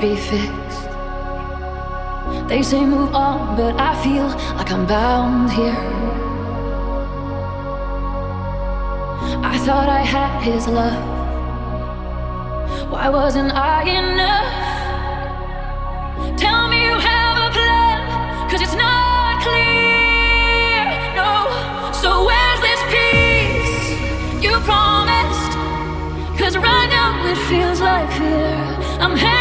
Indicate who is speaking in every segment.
Speaker 1: be
Speaker 2: fixed. They say move on, but I feel like I'm bound here. I thought I had his love. Why wasn't I enough? Tell me you have a plan, cause it's not clear. No, so where's this peace you promised? Cause right now it feels like fear. I'm.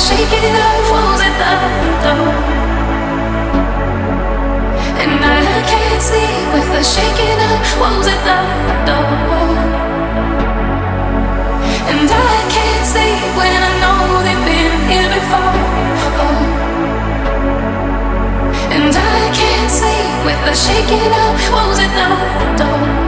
Speaker 1: shaking up falls at the door. And I can't sleep with
Speaker 2: the shaking up walls at the door. And I can't sleep when I know they've been here before. And I can't sleep with the shaking up walls at the door.